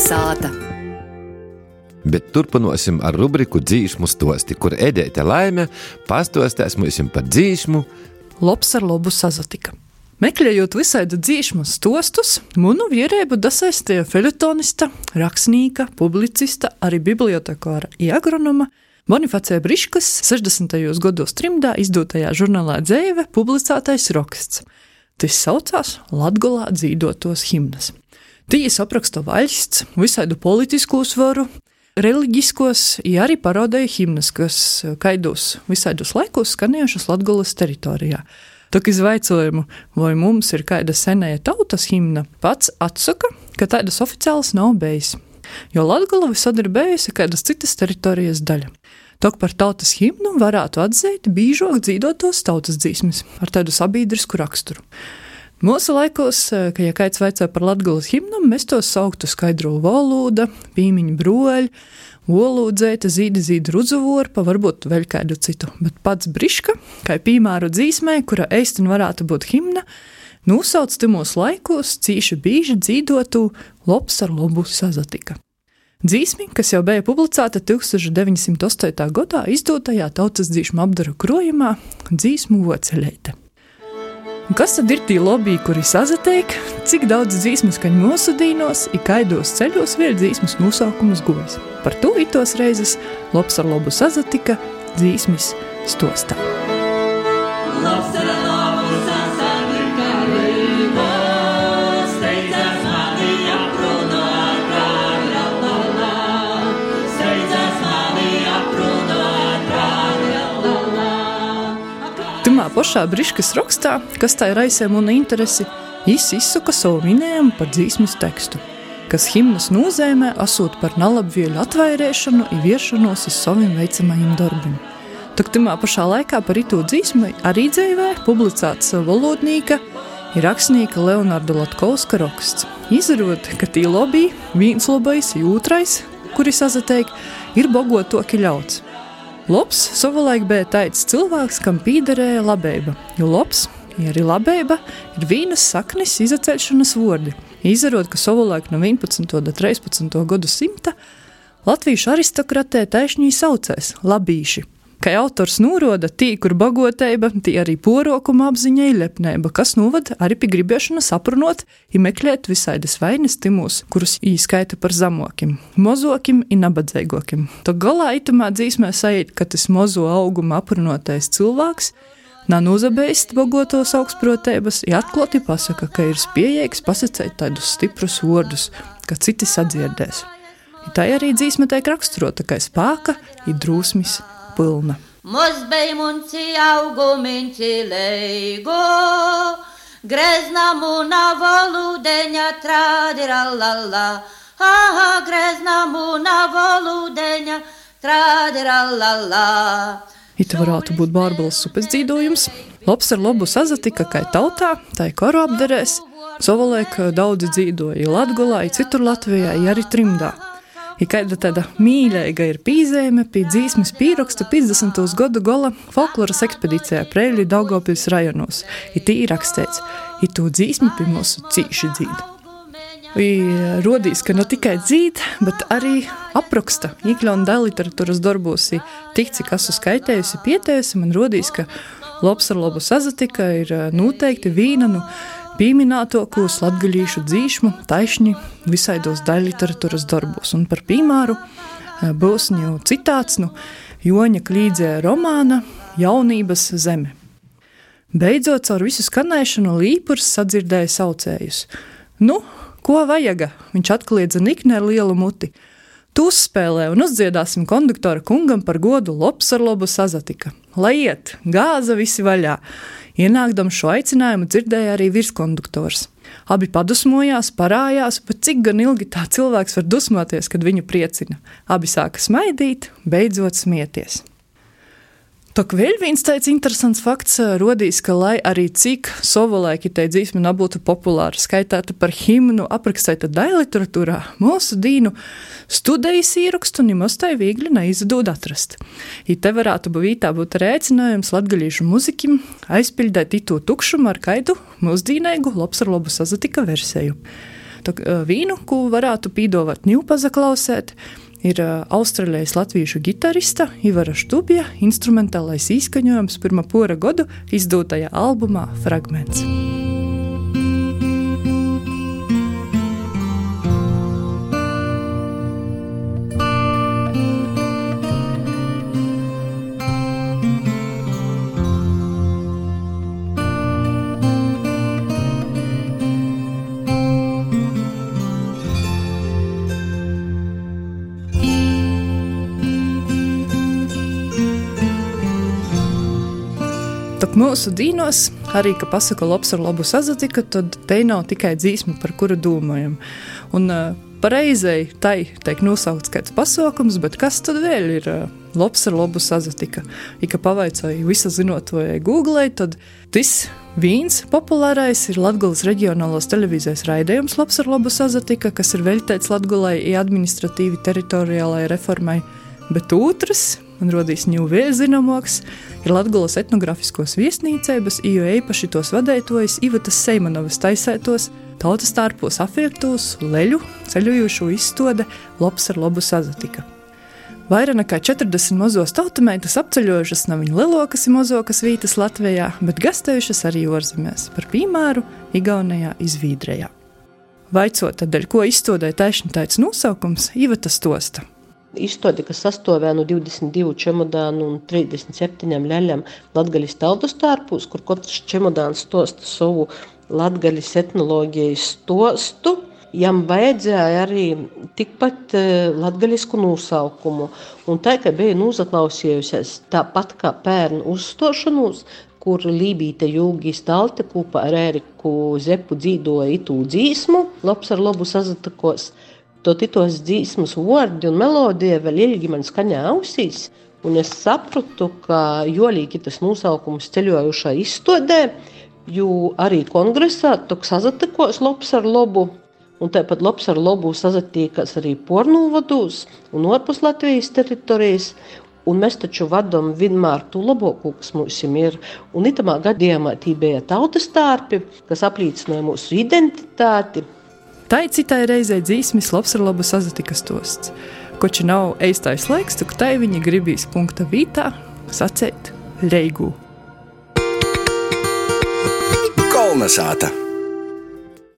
Kalnasāta. Bet turpināsim ar rubriku dzīsmu stosti, kur Edēta Laime pastostās mums par dzīsmu. Lops ar lobu sazatika. Meklējot visādi dzīsmu stostus, munu vierēbu dasaistīja felitonista, rakstnieka, publicista, arī bibliotekāra un agronoma Bonifacija Briškas 60. gados trimdā izdotajā žurnālā Dzēve publicētais raksts. Tas saucās Latgolā dzīvotos himnas. Tīs apraksta valsts, visādu politisku svaru, reliģiskos, ja arī parodēja himnas, kas kaidos visādos laikos skanējušas Latgolas teritorijā. Tā kā izvaicojumu, vai mums ir kāda senēja tautas himna, pats atsaka, ka tādas oficiālas nav bijis, jo Latgola visad ir bijusi kādas citas teritorijas daļa. Tok par tautas himnu varētu atzīt bīžok dzīvotos tautas dzīsmes ar tādu sabiedrisku raksturu. Mūsu laikos, kad ja kāds vaicā par latgulas himnu, mēs to sauktu skaidro valodu, pīmiņu broļu, olūdzēta, zīda, zīda rudzuvorpa, varbūt vēl kādu citu. Bet pats briška, kā piemēru dzīsmē, kura eistin varētu būt himna, nosauc timos laikos cīši bīži dzīdotu lops ar lobu sazatika. Dzīsmi, kas jau bija publicēta 1908. gadā izdotajā tautas dzīsmu apdaru krojumā Dzīsmu voceļēta. Kas tad ir tie lobby, kuri sazateik, cik daudz dzīsmas kaņ mūsu dīnos, ik kaidos ceļos vēl dzīsmas nosaukumus gojas. Par to itos reizes Lobs ar lobu sazatika dzīsmis stostā. Lobs ar pašā briškas rakstā, kas tā ir aizsē muna interesi, Jis izsaka savu minējumu par dzīsmas tekstu, kas himnas nozīmē asūt par nalabvieļu atvairēšanu un viešanos uz saviem veicamajiem darbiem. Tak tamā pašā laikā par itu dzīsmu arī dzīvē publicēts valodnīka ir rakstnieka Leonarda Latkovska raksts. Izrot, ka tī lobby, viens lobais, otrais, kuri sazateik, ir bogotoki ļauts. Lops savulaik bija tāds cilvēks, kam pīderēja labība, jo lops ja arī labība ir vīnas saknes izaceļšanas vārdi. Izdarot, ka savulaik no 11. un 13. gadu simta latviešu aristokratē taisnīgi saucēs labīši. Kā autors norāda, tī, kur bagoteiba, tī arī porokuma apziņa ir lepnība, kas novada arī pie gribēšanas aprunot, ir meklēt visādas vainas timus, kurus īskaita par zamokim, mozokim un nabadzīgokim. To galā itamā dzīsmē sajūt, ka tas mozo auguma aprunotais cilvēks Nav uzabējis bogotos augstprotības, ja atklāti pasaka, ka ir spējīgs pasakāt tādus stiprus vārdus, ka citi sadzirdēs. Tā arī dzīsme tiek raksturota kā spēka, ir drūsmis pilna. Mozbej munci auguminci leigo, grezna muna voludeņa tradirallalla, aha, grezna muna voludeņa tradirallalla. It varētu būt bārbalas upes dzīvojums. Labs ar labu sazatika, kā tautā, tā ir karo apderēs. Savulaik daudzi dzīvoja Latvijā, citur Latvijā, arī trimdā. Ja kāda tāda mīļāka ir pīzējuma pie dzīsmes pieraksta 50. gadu gala folkloras ekspedīcijā Preļu Daugopils rajonos. Ir tī rakstīts, ir to dzīsmi pie mūsu cīši dzīvi. Rodīs, ka ne tikai dzīt, bet arī apraksta iekļauna literatūras darbos. Tik cik esmu skaitējusi, pietējusi, man rodīs, ka labs ar labu sazatika ir noteikti vīna no nu, pieminētokos latgaļīšu dzīšmu taisni visaidos daļliteratūras darbos. Un par piemēru būs jau citāts no Joņa Klīdzē romāna Jaunības zeme. Beidzot, caur visu skanēšanu līpurs sadzirdēja saucējus. Nu, Ko vajag? Viņš atkliedza nikni ar lielu muti. Tu uzspēlē un uzdziedāsim konduktora kungam par godu lops ar lobu sazatika. Lai iet, gāza visi vaļā. Ienākdam šo aicinājumu dzirdēja arī virskonduktors. Abi padusmojās, parājās, bet cik gan ilgi tā cilvēks var dusmoties, kad viņu priecina. Abi sāka smaidīt, beidzot smieties. Tak vēl viens tāds interesants fakts rodīs, ka lai arī cik savulaiki tai dzīsme nebūtu populāra, skaitāta par himnu, aprakstīta daļliteratūrā, mūsu dīnu studijas ierakstu nemaz tai viegli neizdod atrast. I te varētu būt būt rēcinājums latgaļīšu muzikim aizpildīt itu tukšumu ar kaidu mūsdīnēgu labs ar labu sazatika versiju. Tā, vīnu, ko varētu pīdovāt ņūpazaklausēt, ir austrālijas latviešu gitarista Ivara Štubja instrumentālais izskaņojums pirmā pora godu izdūtajā albumā Fragments. Tak mūsu dīnos arī, ka pasaka labs ar labu sazatika, tad te nav tikai dzīsma, par kuru domājam. Un uh, pareizai tai tiek nosaukts kāds pasaukums, bet kas tad vēl ir uh, labs ar labu sazatika? Ja pavaicāju visu zinot vai googlē, tad tas vīns populārais ir Latgulas reģionālās televīzijas raidījums labs ar labu sazatika, kas ir veltēts Latgulai administratīvi teritoriālajai reformai, bet otrs – un rodīs ņūvēja zināmāks, ir Latgulas etnografiskos viesnīcēbas, jo īpaši tos vadētojas Ivatas Seimanovas taisētos, tautas tārpos afirktos, leļu, ceļojošo izstode, labs ar labu sazatika. Vairāk nekā 40 mazos tautumētas apceļojušas nav viņa lielākas un mazākas vietas Latvijā, bet gastējušas arī ārzemēs, par piemēru Igaunijā, Izvīdrejā. Vaicot, tad, ko izstādē taisnība tāds nosaukums, Ivata Stosta. Izstāde, kas sastāvā no 22 čemodānu un 37 ļaļām latgaļas tautas tārpūs, kur katrs čemodāns stosta savu latgaļas etnoloģijas stostu. Jam vajadzēja arī tikpat uh, latgaļisku nosaukumu. Un tā, ka bija nozaklausījusies tāpat kā pērnu uzstošanos, kur Lībīte Jūgi Stalte kopā ar Ēriku Zepu dzīdoja itū dzīsmu, labs ar labu sazatakos. Tad tos dzīsmas vārdi un melodija vēl ilgi man skaņā ausīs. Un es sapratu, ka jolīgi tas nosaukums ceļojušā izstādē, jo arī kongresā tok sazatikos labs ar labu. Un tāpat labs ar labu sazatīkās arī pornūvados un ārpus Latvijas teritorijas. Un mēs taču vadām vienmēr to labāko, kas mums ir. Un itamā gadījumā tī bija tautas tārpi, kas apliecināja mūsu identitāti, Tai citai reizei dzīsmis labs ar labu sazatikas tosts. Koči nav eistais laiks, tu tai viņa gribīs punkta vītā sacēt leigū. Kolnesāta!